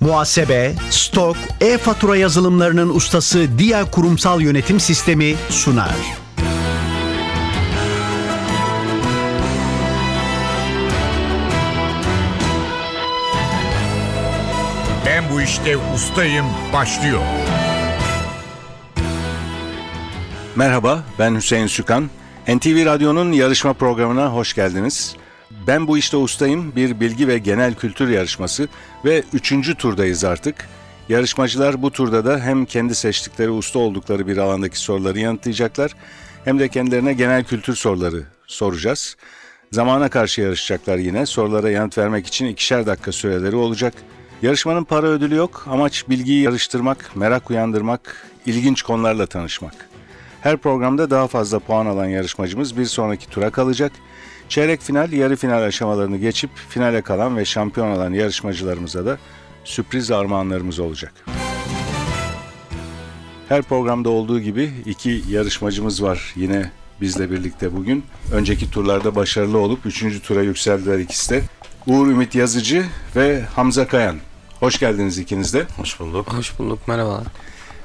Muhasebe, stok, e-fatura yazılımlarının ustası Dia Kurumsal Yönetim Sistemi sunar. Ben bu işte ustayım başlıyor. Merhaba, ben Hüseyin Sükan. NTV Radyo'nun yarışma programına hoş geldiniz. Ben bu işte ustayım bir bilgi ve genel kültür yarışması ve üçüncü turdayız artık. Yarışmacılar bu turda da hem kendi seçtikleri usta oldukları bir alandaki soruları yanıtlayacaklar hem de kendilerine genel kültür soruları soracağız. Zamana karşı yarışacaklar yine. Sorulara yanıt vermek için ikişer dakika süreleri olacak. Yarışmanın para ödülü yok. Amaç bilgiyi yarıştırmak, merak uyandırmak, ilginç konularla tanışmak. Her programda daha fazla puan alan yarışmacımız bir sonraki tura kalacak. Çeyrek final, yarı final aşamalarını geçip finale kalan ve şampiyon olan yarışmacılarımıza da sürpriz armağanlarımız olacak. Her programda olduğu gibi iki yarışmacımız var yine bizle birlikte bugün. Önceki turlarda başarılı olup üçüncü tura yükseldiler ikisi de. Uğur Ümit Yazıcı ve Hamza Kayan. Hoş geldiniz ikiniz de. Hoş bulduk. Hoş bulduk, merhabalar.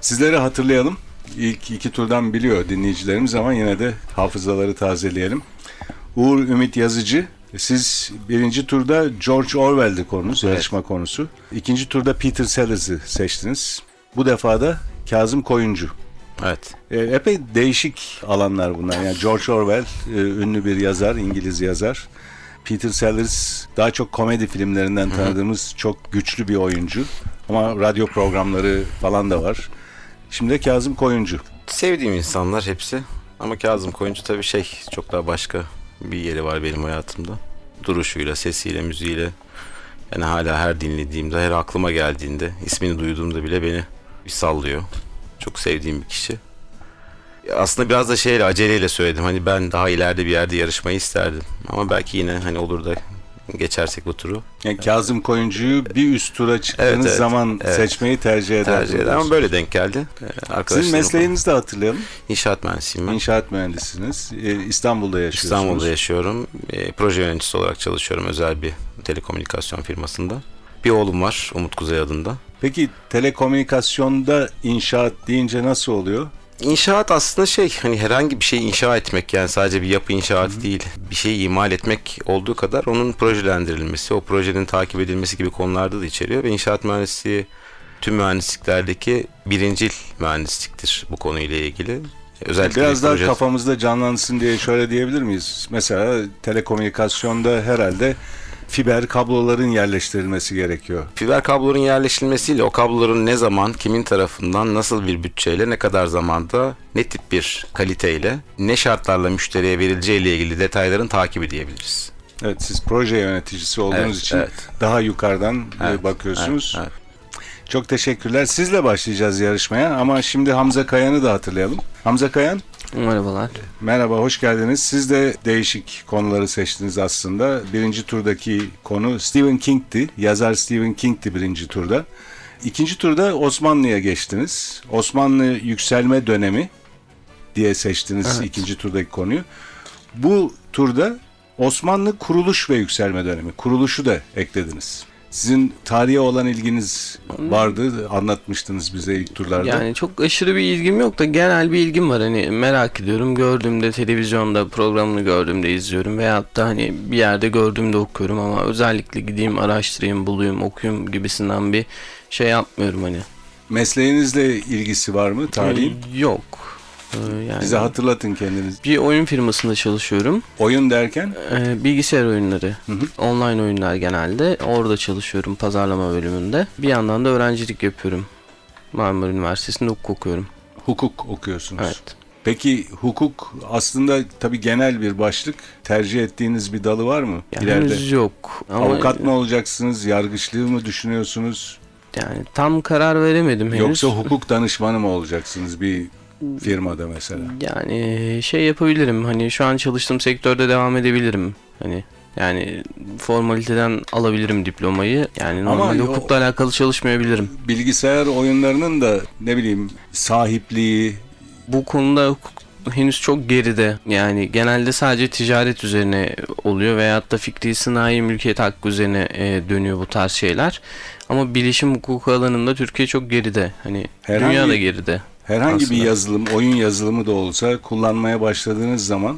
Sizleri hatırlayalım. İlk iki turdan biliyor dinleyicilerimiz ama yine de hafızaları tazeleyelim. Uğur Ümit Yazıcı, siz birinci turda George Orwell'di konunuz, yarışma konusu. İkinci turda Peter Sellers'ı seçtiniz. Bu defa da Kazım Koyuncu. Evet. E, epey değişik alanlar bunlar. Yani George Orwell e, ünlü bir yazar, İngiliz yazar. Peter Sellers daha çok komedi filmlerinden tanıdığımız çok güçlü bir oyuncu. Ama radyo programları falan da var. Şimdi de Kazım Koyuncu. Sevdiğim insanlar hepsi. Ama Kazım Koyuncu tabii şey çok daha başka bir yeri var benim hayatımda. Duruşuyla, sesiyle, müziğiyle. Yani hala her dinlediğimde, her aklıma geldiğinde, ismini duyduğumda bile beni bir sallıyor. Çok sevdiğim bir kişi. Aslında biraz da şeyle aceleyle söyledim. Hani ben daha ileride bir yerde yarışmayı isterdim. Ama belki yine hani olur da geçersek bu turu. Yani Kazım Koyuncu'yu bir üst tura çıktığınız Evet, evet, zaman evet. seçmeyi tercih eder. Tercih ederim ama böyle denk geldi. Ee, Sizin mesleğinizi de hatırlayalım. inşaat mühendisiyim ben. İnşaat mühendisiniz. Ee, İstanbul'da yaşıyorsunuz. İstanbul'da yaşıyorum. E, proje yöneticisi olarak çalışıyorum özel bir telekomünikasyon firmasında. Bir oğlum var Umut Kuzey adında. Peki telekomünikasyonda inşaat deyince nasıl oluyor? İnşaat aslında şey hani herhangi bir şey inşa etmek yani sadece bir yapı inşaatı değil. Bir şeyi imal etmek olduğu kadar onun projelendirilmesi, o projenin takip edilmesi gibi konularda da içeriyor ve inşaat mühendisliği tüm mühendisliklerdeki birincil mühendisliktir bu konuyla ilgili. Özellikle Biraz bir daha proje- kafamızda canlansın diye şöyle diyebilir miyiz? Mesela telekomünikasyonda herhalde fiber kabloların yerleştirilmesi gerekiyor. Fiber kabloların yerleştirilmesiyle o kabloların ne zaman, kimin tarafından, nasıl bir bütçeyle, ne kadar zamanda, ne tip bir kaliteyle, ne şartlarla müşteriye verileceği ile ilgili detayların takibi diyebiliriz. Evet siz proje yöneticisi olduğunuz Evet, için evet. daha yukarıdan e, Evet, bakıyorsunuz. evet, Çok teşekkürler. Sizle başlayacağız yarışmaya ama şimdi Hamza Kayan'ı da hatırlayalım. Hamza Kayan Merhabalar. Merhaba, hoş geldiniz. Siz de değişik konuları seçtiniz aslında. Birinci turdaki konu Stephen King'ti. Yazar Stephen King'ti birinci turda. İkinci turda Osmanlı'ya geçtiniz. Osmanlı yükselme dönemi diye seçtiniz Evet. ikinci turdaki konuyu. Bu turda Osmanlı kuruluş ve yükselme dönemi. Kuruluşu da eklediniz. Sizin tarihe olan ilginiz vardı. Anlatmıştınız bize ilk turlarda. Yani çok aşırı bir ilgim yok da genel bir ilgim var. Hani merak ediyorum. Gördüğümde televizyonda programını gördüğümde izliyorum. Veyahut da hani bir yerde gördüğümde okuyorum ama özellikle gideyim araştırayım, bulayım, okuyayım gibisinden bir şey yapmıyorum hani. Mesleğinizle ilgisi var mı tarihin? Yok. Ee, Yani Bize hatırlatın kendiniz. bir oyun firmasında çalışıyorum. Oyun derken Ee, bilgisayar oyunları, Hı hı. online oyunlar genelde. Orada çalışıyorum pazarlama bölümünde. Bir yandan da öğrencilik yapıyorum. Marmara Üniversitesi'nde hukuk okuyorum. hukuk okuyorsunuz. Evet. Peki hukuk aslında tabii genel bir başlık. Tercih ettiğiniz bir dalı var mı Yani ileride? henüz yok. Ama Avukat mı olacaksınız? Yargıçlığı mı düşünüyorsunuz? Yani tam karar veremedim henüz. Yoksa hukuk danışmanı mı olacaksınız bir firmada mesela? Yani şey yapabilirim. Hani şu an çalıştığım sektörde devam edebilirim. Hani yani formaliteden alabilirim diplomayı. Yani Ama normalde yo- hukukla alakalı çalışmayabilirim. Bilgisayar oyunlarının da ne bileyim sahipliği Bu konuda hukuk henüz çok geride. Yani genelde sadece ticaret üzerine oluyor veyahut da fikri sınai mülkiyet hakkı üzerine e, dönüyor bu tarz şeyler. Ama bilişim hukuku alanında Türkiye çok geride. Hani Herhangi- dünya da geride. Herhangi bir Aslında. yazılım, oyun yazılımı da olsa kullanmaya başladığınız zaman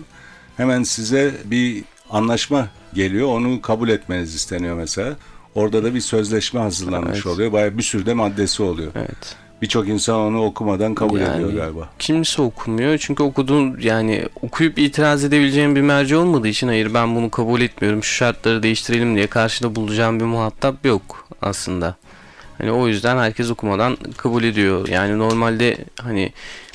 hemen size bir anlaşma geliyor. Onu kabul etmeniz isteniyor mesela. Orada da bir sözleşme hazırlanmış Evet. oluyor. Bayağı bir sürü de maddesi oluyor. Evet. Birçok insan onu okumadan kabul Yani- ediyor galiba. Kimse okumuyor çünkü okuduğun yani okuyup itiraz edebileceğim bir merci olmadığı için hayır ben bunu kabul etmiyorum şu şartları değiştirelim diye karşıda bulacağım bir muhatap yok aslında. Hani o yüzden herkes okumadan kabul ediyor. Yani normalde hani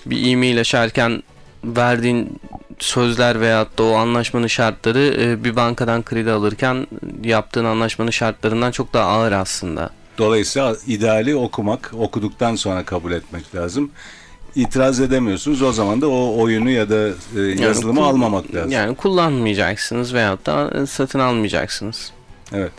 bir e-mail açarken verdiğin sözler veyahut da o anlaşmanın şartları e, bir bankadan kredi alırken yaptığın anlaşmanın şartlarından çok daha ağır aslında. Dolayısıyla ideali okumak, okuduktan sonra kabul etmek lazım. İtiraz edemiyorsunuz. O zaman da o oyunu ya da e, yazılımı kul- almamak lazım. Yani kullanmayacaksınız veyahut da satın almayacaksınız. Evet.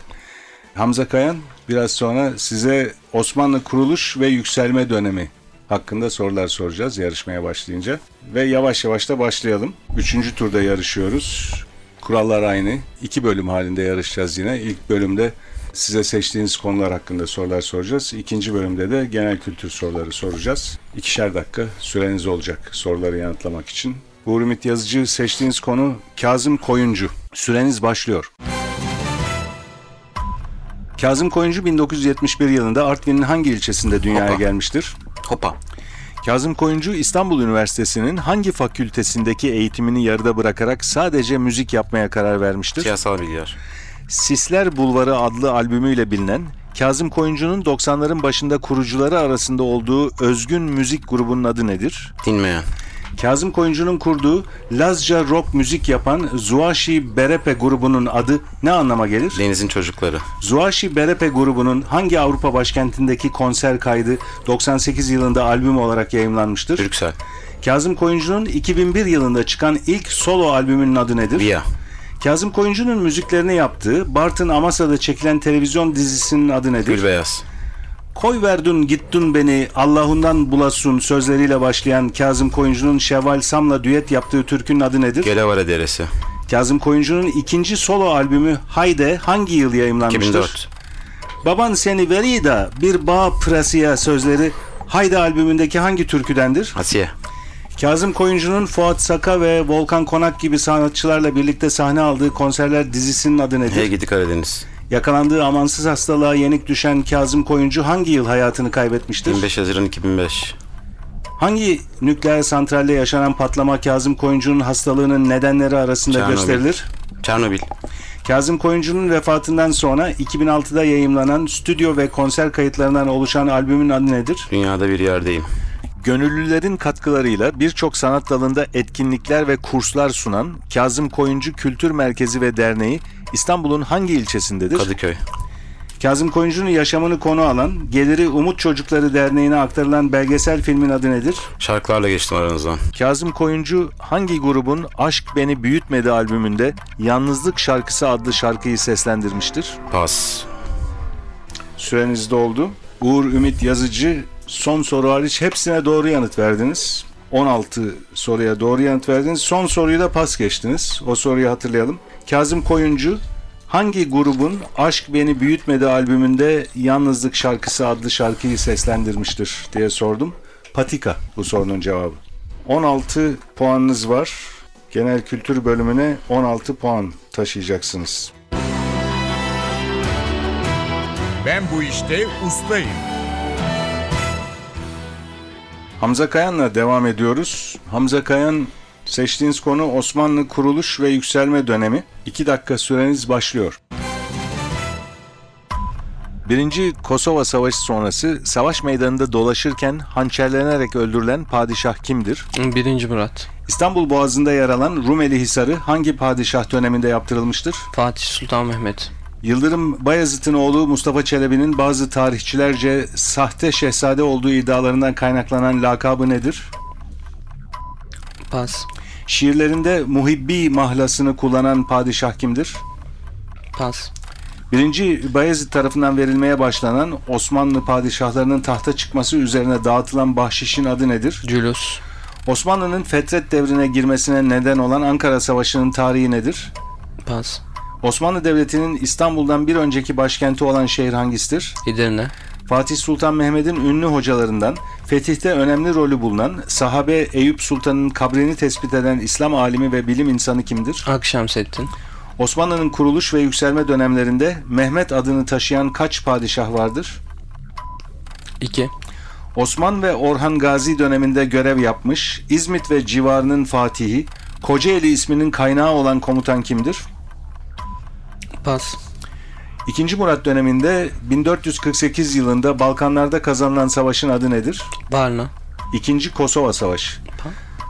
Hamza Kayan biraz sonra size Osmanlı kuruluş ve yükselme dönemi hakkında sorular soracağız yarışmaya başlayınca. Ve yavaş yavaş da başlayalım. Üçüncü turda yarışıyoruz. Kurallar aynı. İki bölüm halinde yarışacağız yine. İlk bölümde size seçtiğiniz konular hakkında sorular soracağız. İkinci bölümde de genel kültür soruları soracağız. İkişer dakika süreniz olacak soruları yanıtlamak için. Uğur Ümit Yazıcı seçtiğiniz konu Kazım Koyuncu. Süreniz başlıyor. Kazım Koyuncu 1971 yılında Artvin'in hangi ilçesinde dünyaya Hopa. gelmiştir? Hopa. Kazım Koyuncu İstanbul Üniversitesi'nin hangi fakültesindeki eğitimini yarıda bırakarak sadece müzik yapmaya karar vermiştir? Siyasal bilgiler. Sisler Bulvarı adlı albümüyle bilinen Kazım Koyuncu'nun 90'ların başında kurucuları arasında olduğu özgün müzik grubunun adı nedir? Dinmeyen. Kazım Koyuncu'nun kurduğu Lazca rock müzik yapan Zuaşi Berepe grubunun adı ne anlama gelir? Denizin çocukları. Zuaşi Berepe grubunun hangi Avrupa başkentindeki konser kaydı 98 yılında albüm olarak yayımlanmıştır? Brüksel. Kazım Koyuncu'nun 2001 yılında çıkan ilk solo albümünün adı nedir? Via. Kazım Koyuncu'nun müziklerini yaptığı Bartın Amasya'da çekilen televizyon dizisinin adı nedir? Gülbeyaz. Koy verdun gittun beni Allah'undan bulasun sözleriyle başlayan Kazım Koyuncu'nun Şevval Sam'la düet yaptığı türkünün adı nedir? Gelevare Deresi. Kazım Koyuncu'nun ikinci solo albümü Hayde hangi yıl yayımlanmıştır? 2004. Baban seni veri da bir bağ prasiya sözleri Hayde albümündeki hangi türküdendir? Asiye. Kazım Koyuncu'nun Fuat Saka ve Volkan Konak gibi sanatçılarla birlikte sahne aldığı konserler dizisinin adı nedir? Hey gidi Karadeniz. Yakalandığı amansız hastalığa yenik düşen Kazım Koyuncu hangi yıl hayatını kaybetmiştir? 25 Haziran 2005. Hangi nükleer santralde yaşanan patlama Kazım Koyuncu'nun hastalığının nedenleri arasında Çernobil. gösterilir? Çernobil. Kazım Koyuncu'nun vefatından sonra 2006'da yayımlanan stüdyo ve konser kayıtlarından oluşan albümün adı nedir? Dünyada bir yerdeyim. Gönüllülerin katkılarıyla birçok sanat dalında etkinlikler ve kurslar sunan Kazım Koyuncu Kültür Merkezi ve Derneği İstanbul'un hangi ilçesindedir? Kadıköy. Kazım Koyuncu'nun yaşamını konu alan, geliri Umut Çocukları Derneği'ne aktarılan belgesel filmin adı nedir? Şarkılarla geçtim aranızdan. Kazım Koyuncu hangi grubun Aşk Beni Büyütmedi albümünde Yalnızlık Şarkısı adlı şarkıyı seslendirmiştir? Pas. Süreniz doldu. Uğur Ümit Yazıcı son soru hariç hepsine doğru yanıt verdiniz. 16 soruya doğru yanıt verdiniz. Son soruyu da pas geçtiniz. O soruyu hatırlayalım. Kazım Koyuncu hangi grubun Aşk Beni Büyütmedi albümünde Yalnızlık Şarkısı adlı şarkıyı seslendirmiştir diye sordum. Patika bu sorunun cevabı. 16 puanınız var. Genel kültür bölümüne 16 puan taşıyacaksınız. Ben bu işte ustayım. Hamza Kayan'la devam ediyoruz. Hamza Kayan seçtiğiniz konu Osmanlı kuruluş ve yükselme dönemi. 2 dakika süreniz başlıyor. Birinci Kosova Savaşı sonrası savaş meydanında dolaşırken hançerlenerek öldürülen padişah kimdir? Birinci Murat. İstanbul Boğazı'nda yer alan Rumeli Hisarı hangi padişah döneminde yaptırılmıştır? Fatih Sultan Mehmet. Yıldırım Bayezid'in oğlu Mustafa Çelebi'nin bazı tarihçilerce sahte şehzade olduğu iddialarından kaynaklanan lakabı nedir? Pas. Şiirlerinde muhibbi mahlasını kullanan padişah kimdir? Pas. Birinci Bayezid tarafından verilmeye başlanan Osmanlı padişahlarının tahta çıkması üzerine dağıtılan bahşişin adı nedir? Cülus. Osmanlı'nın Fetret devrine girmesine neden olan Ankara Savaşı'nın tarihi nedir? Pas. Osmanlı Devleti'nin İstanbul'dan bir önceki başkenti olan şehir hangisidir? Edirne. Fatih Sultan Mehmet'in ünlü hocalarından fetihte önemli rolü bulunan sahabe Eyüp Sultan'ın kabrini tespit eden İslam alimi ve bilim insanı kimdir? Akşemseddin. Osmanlı'nın kuruluş ve yükselme dönemlerinde Mehmet adını taşıyan kaç padişah vardır? 2. Osman ve Orhan Gazi döneminde görev yapmış, İzmit ve civarının fatihi, Kocaeli isminin kaynağı olan komutan kimdir? Pas. İkinci Murat döneminde 1448 yılında Balkanlarda kazanılan savaşın adı nedir? Varna. İkinci Kosova Savaşı.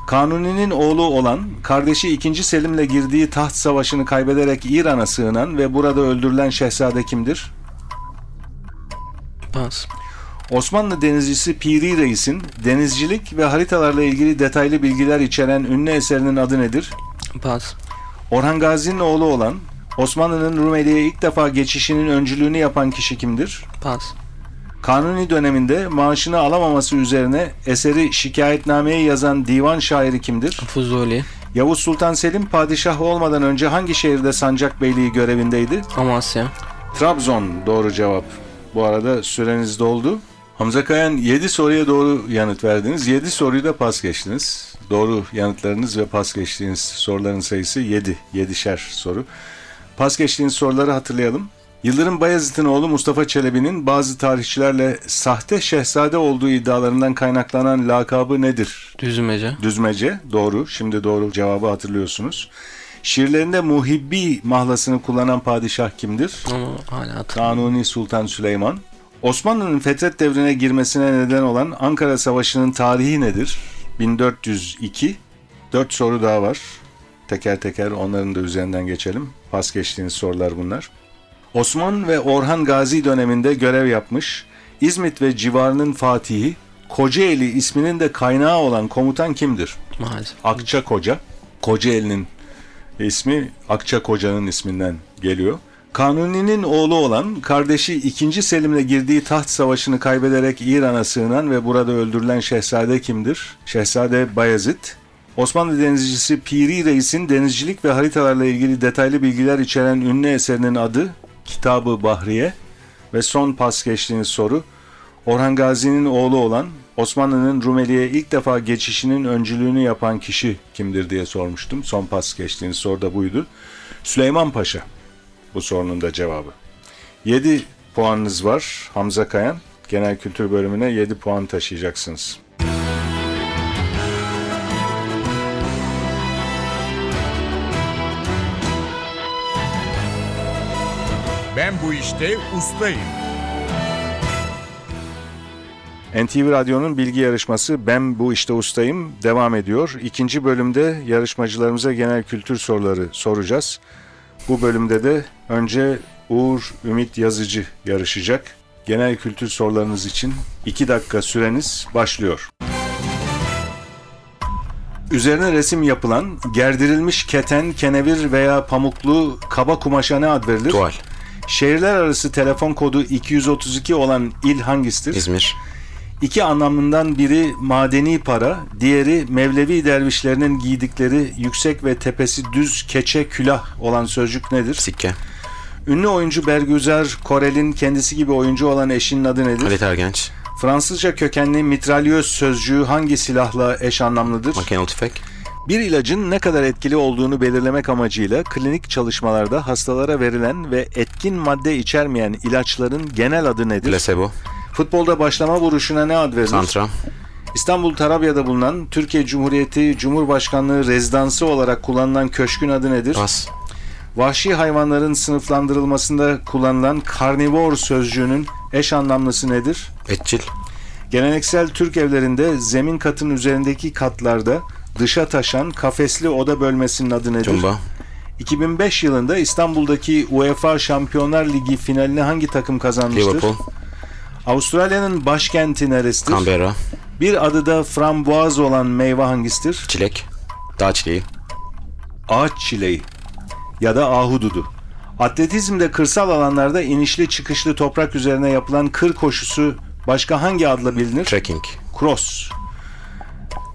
Kanuni'nin oğlu olan, kardeşi 2. Selim'le girdiği taht savaşını kaybederek İran'a sığınan ve burada öldürülen şehzade kimdir? Pas. Osmanlı denizcisi Piri Reis'in denizcilik ve haritalarla ilgili detaylı bilgiler içeren ünlü eserinin adı nedir? Pas. Orhan Gazi'nin oğlu olan, Osmanlı'nın Rumeli'ye ilk defa geçişinin öncülüğünü yapan kişi kimdir? Pas. Kanuni döneminde maaşını alamaması üzerine eseri şikayetnameye yazan divan şairi kimdir? Fuzuli. Yavuz Sultan Selim padişah olmadan önce hangi şehirde sancak beyliği görevindeydi? Amasya. Trabzon doğru cevap. Bu arada süreniz doldu. Hamza Kayan 7 soruya doğru yanıt verdiniz. 7 soruyu da pas geçtiniz. Doğru yanıtlarınız ve pas geçtiğiniz soruların sayısı 7. 7'şer soru. Pas geçtiğiniz soruları hatırlayalım. Yıldırım Bayezid'in oğlu Mustafa Çelebi'nin bazı tarihçilerle sahte şehzade olduğu iddialarından kaynaklanan lakabı nedir? Düzmece. Düzmece doğru. Şimdi doğru cevabı hatırlıyorsunuz. Şiirlerinde muhibbi mahlasını kullanan padişah kimdir? Ama hala. Kanuni Sultan Süleyman. Osmanlı'nın Fetret devrine girmesine neden olan Ankara Savaşı'nın tarihi nedir? 1402. Dört soru daha var. Teker teker onların da üzerinden geçelim. Pas geçtiğiniz sorular bunlar. Osman ve Orhan Gazi döneminde görev yapmış, İzmit ve civarının fatihi, Kocaeli isminin de kaynağı olan komutan kimdir? Maalesef. Akçakoca. Kocaeli'nin ismi Akçakoca'nın isminden geliyor. Kanuni'nin oğlu olan kardeşi 2. Selim'le girdiği taht savaşını kaybederek İran'a sığınan ve burada öldürülen şehzade kimdir? Şehzade Bayezid. Osmanlı denizcisi Piri Reis'in denizcilik ve haritalarla ilgili detaylı bilgiler içeren ünlü eserinin adı Kitabı Bahriye ve son pas geçtiğiniz soru Orhan Gazi'nin oğlu olan Osmanlı'nın Rumeli'ye ilk defa geçişinin öncülüğünü yapan kişi kimdir diye sormuştum. Son pas geçtiğiniz soru da buydu. Süleyman Paşa bu sorunun da cevabı. 7 puanınız var Hamza Kayan. Genel kültür bölümüne 7 puan taşıyacaksınız. Bu işte ustayım. NTV Radyo'nun bilgi yarışması Ben Bu İşte Ustayım devam ediyor. İkinci bölümde yarışmacılarımıza genel kültür soruları soracağız. Bu bölümde de önce Uğur Ümit Yazıcı yarışacak. Genel kültür sorularınız için 2 dakika süreniz başlıyor. Üzerine resim yapılan, gerdirilmiş keten, kenevir veya pamuklu kaba kumaşa ne ad verilir? Tuval. Şehirler arası telefon kodu 232 olan il hangisidir? İzmir. İki anlamından biri madeni para, diğeri Mevlevi dervişlerinin giydikleri yüksek ve tepesi düz keçe külah olan sözcük nedir? Sikke. Ünlü oyuncu Bergüzar Korel'in kendisi gibi oyuncu olan eşinin adı nedir? Halit Ergenç. Fransızca kökenli mitralyöz sözcüğü hangi silahla eş anlamlıdır? Makinalı tüfek. Bir ilacın ne kadar etkili olduğunu belirlemek amacıyla klinik çalışmalarda hastalara verilen ve etkin madde içermeyen ilaçların genel adı nedir? Placebo. Futbolda başlama vuruşuna ne ad verilir? Santra. İstanbul Tarabya'da bulunan Türkiye Cumhuriyeti Cumhurbaşkanlığı rezidansı olarak kullanılan köşkün adı nedir? Pas. Vahşi hayvanların sınıflandırılmasında kullanılan karnivor sözcüğünün eş anlamlısı nedir? Etçil. Geleneksel Türk evlerinde zemin katın üzerindeki katlarda dışa taşan kafesli oda bölmesinin adı nedir? Cumba. 2005 yılında İstanbul'daki UEFA Şampiyonlar Ligi finalini hangi takım kazanmıştır? Liverpool. Avustralya'nın başkenti neresidir? Canberra. Bir adı da frambuaz olan meyve hangisidir? Çilek. Dağ çileği. Ağaç çileği ya da ahududu. Atletizmde kırsal alanlarda inişli çıkışlı toprak üzerine yapılan kır koşusu başka hangi adla bilinir? Trekking. Cross.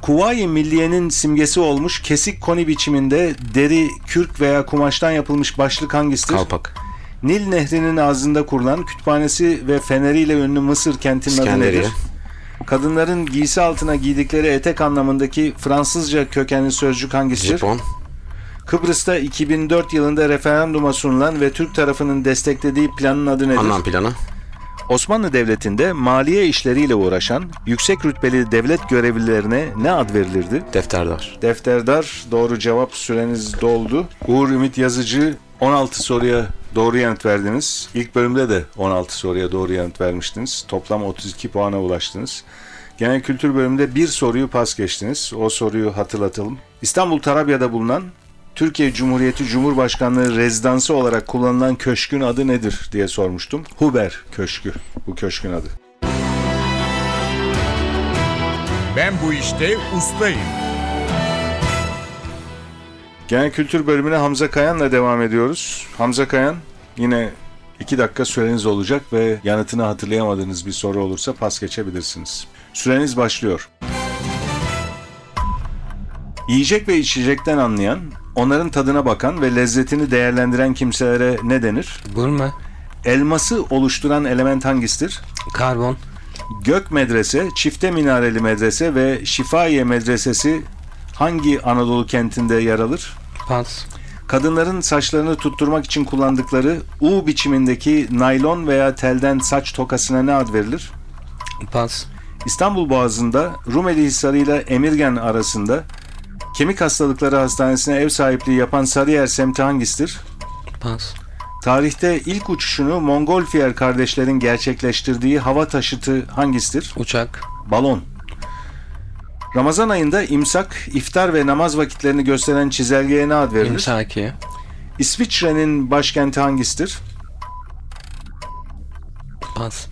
Kuvayi Milliye'nin simgesi olmuş kesik koni biçiminde deri, kürk veya kumaştan yapılmış başlık hangisidir? Kalpak. Nil Nehri'nin ağzında kurulan kütüphanesi ve feneriyle ünlü Mısır kentinin adı nedir? Kadınların giysi altına giydikleri etek anlamındaki Fransızca kökenli sözcük hangisidir? Japon. Kıbrıs'ta 2004 yılında referanduma sunulan ve Türk tarafının desteklediği planın adı nedir? Anlam planı. Osmanlı Devleti'nde maliye işleriyle uğraşan yüksek rütbeli devlet görevlilerine ne ad verilirdi? Defterdar. Defterdar doğru cevap süreniz doldu. Uğur Ümit Yazıcı 16 soruya doğru yanıt verdiniz. İlk bölümde de 16 soruya doğru yanıt vermiştiniz. Toplam 32 puana ulaştınız. Genel kültür bölümünde bir soruyu pas geçtiniz. O soruyu hatırlatalım. İstanbul Tarabya'da bulunan Türkiye Cumhuriyeti Cumhurbaşkanlığı rezidansı olarak kullanılan köşkün adı nedir diye sormuştum. Huber Köşkü bu köşkün adı. Ben bu işte ustayım. Genel kültür bölümüne Hamza Kayan'la devam ediyoruz. Hamza Kayan yine 2 dakika süreniz olacak ve yanıtını hatırlayamadığınız bir soru olursa pas geçebilirsiniz. Süreniz başlıyor. Yiyecek ve içecekten anlayan, onların tadına bakan ve lezzetini değerlendiren kimselere ne denir? Gurme. Elması oluşturan element hangisidir? Karbon. Gök Medrese, Çifte Minareli Medrese ve Şifahiye Medresesi hangi Anadolu kentinde yer alır? Pas. Kadınların saçlarını tutturmak için kullandıkları U biçimindeki naylon veya telden saç tokasına ne ad verilir? Pas. İstanbul Boğazı'nda Rumeli Hisarı ile Emirgen arasında Kemik Hastalıkları Hastanesi'ne ev sahipliği yapan Sarıyer semti hangisidir? Pas. Tarihte ilk uçuşunu Montgolfier kardeşlerin gerçekleştirdiği hava taşıtı hangisidir? Uçak. Balon. Ramazan ayında imsak, iftar ve namaz vakitlerini gösteren çizelgeye ne ad verilir? İmsaki. İsviçre'nin başkenti hangisidir? Pas.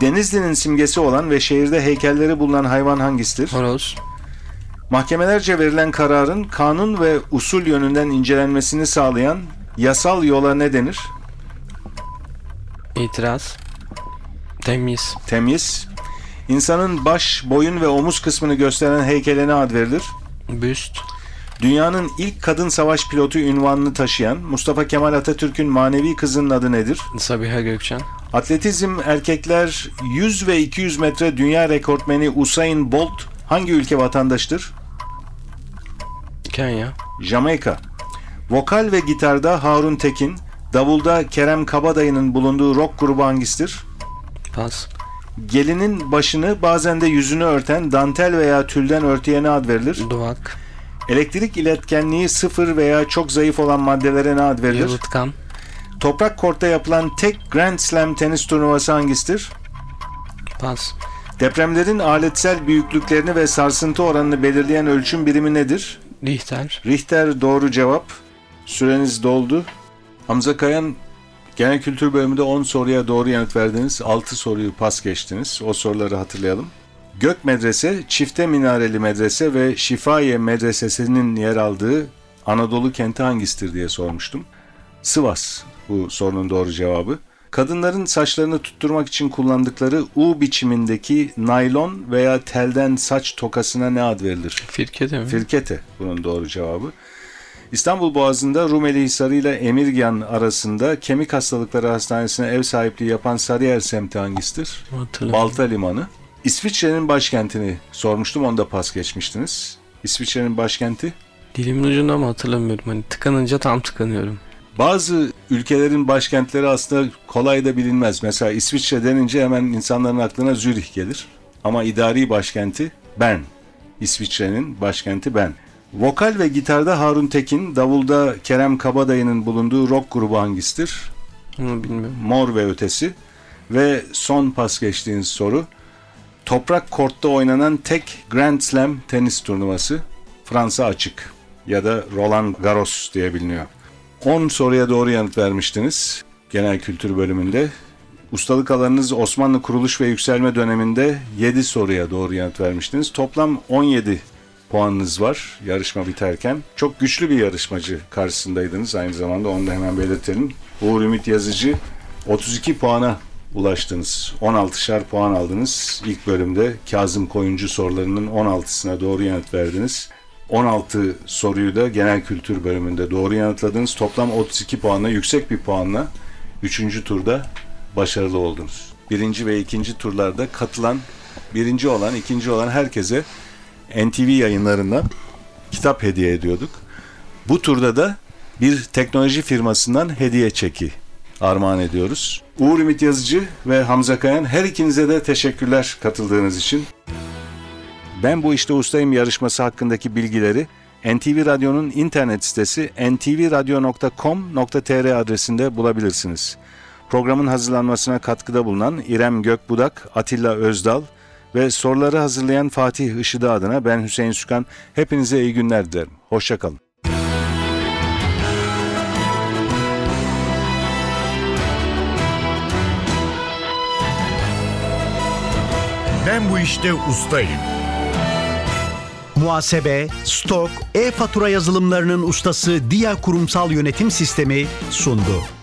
Denizli'nin simgesi olan ve şehirde heykelleri bulunan hayvan hangisidir? Horoz. Mahkemelerce verilen kararın kanun ve usul yönünden incelenmesini sağlayan yasal yola ne denir? İtiraz. Temiz. Temiz. İnsanın baş, boyun ve omuz kısmını gösteren heykele ne ad verilir? Büst. Dünyanın ilk kadın savaş pilotu ünvanını taşıyan Mustafa Kemal Atatürk'ün manevi kızının adı nedir? Sabiha Gökçen. Atletizm erkekler 100 ve 200 metre dünya rekortmeni Usain Bolt hangi ülke vatandaşıdır? Kenya. Jamaika. Vokal ve gitarda Harun Tekin, davulda Kerem Kabadayı'nın bulunduğu rock grubu hangisidir? Pas. Gelinin başını bazen de yüzünü örten dantel veya tülden örtüye ne ad verilir? Duvak. Elektrik iletkenliği sıfır veya çok zayıf olan maddelere ne ad verilir? Yalıtkan. Toprak kortta yapılan tek Grand Slam tenis turnuvası hangisidir? Pas. Depremlerin aletsel büyüklüklerini ve sarsıntı oranını belirleyen ölçüm birimi nedir? Richter. Richter doğru cevap. Süreniz doldu. Hamza Kayan Genel Kültür bölümünde 10 soruya doğru yanıt verdiniz. 6 soruyu pas geçtiniz. O soruları hatırlayalım. Gök Medrese, Çifte Minareli Medrese ve Şifahiye Medresesi'nin yer aldığı Anadolu kenti hangisidir diye sormuştum. Sivas bu sorunun doğru cevabı. Kadınların saçlarını tutturmak için kullandıkları U biçimindeki naylon veya telden saç tokasına ne ad verilir? Firke de mi? Firkete bunun doğru cevabı. İstanbul Boğazı'nda Rumeli Hisarı ile Emirgan arasında Kemik Hastalıkları Hastanesi'ne ev sahipliği yapan Sarıyer semti hangisidir? Balta Limanı. İsviçre'nin başkentini sormuştum, onu da pas geçmiştiniz. İsviçre'nin başkenti. Dilimin ucunda ama hatırlamıyorum. Hani tıkanınca tam tıkanıyorum. Bazı ülkelerin başkentleri aslında kolay da bilinmez. Mesela İsviçre denince hemen insanların aklına Zürih gelir. Ama idari başkenti Bern. İsviçre'nin başkenti Bern. Vokal ve gitarda Harun Tekin, davulda Kerem Kabadayı'nın bulunduğu rock grubu hangisidir? Onu bilmiyorum. Mor ve Ötesi. Ve son pas geçtiğiniz soru. Toprak kortta oynanan tek Grand Slam tenis turnuvası Fransa Açık ya da Roland Garros diye biliniyor. 10 soruya doğru yanıt vermiştiniz genel kültür bölümünde. Ustalık alanınız Osmanlı kuruluş ve yükselme döneminde 7 soruya doğru yanıt vermiştiniz. Toplam 17 puanınız var yarışma biterken. Çok güçlü bir yarışmacı karşısındaydınız aynı zamanda onu da hemen belirtelim. Uğur Ümit Yazıcı 32 puana ulaştınız. 16'şar puan aldınız. İlk bölümde Kazım Koyuncu sorularının 16'sına doğru yanıt verdiniz. 16 soruyu da genel kültür bölümünde doğru yanıtladınız. Toplam 32 puanla yüksek bir puanla 3. turda başarılı oldunuz. Birinci ve ikinci turlarda katılan, birinci olan, ikinci olan herkese NTV yayınlarından kitap hediye ediyorduk. Bu turda da bir teknoloji firmasından hediye çeki armağan ediyoruz. Uğur Ümit Yazıcı ve Hamza Kayan her ikinize de teşekkürler katıldığınız için. Ben bu işte ustayım yarışması hakkındaki bilgileri NTV Radyo'nun internet sitesi ntvradio.com.tr adresinde bulabilirsiniz. Programın hazırlanmasına katkıda bulunan İrem Gökbudak, Atilla Özdal ve soruları hazırlayan Fatih Işıdı adına ben Hüseyin Sükan. Hepinize iyi günler dilerim. Hoşçakalın. Ben bu işte ustayım. Muhasebe, stok, e-fatura yazılımlarının ustası Dia Kurumsal Yönetim Sistemi sundu.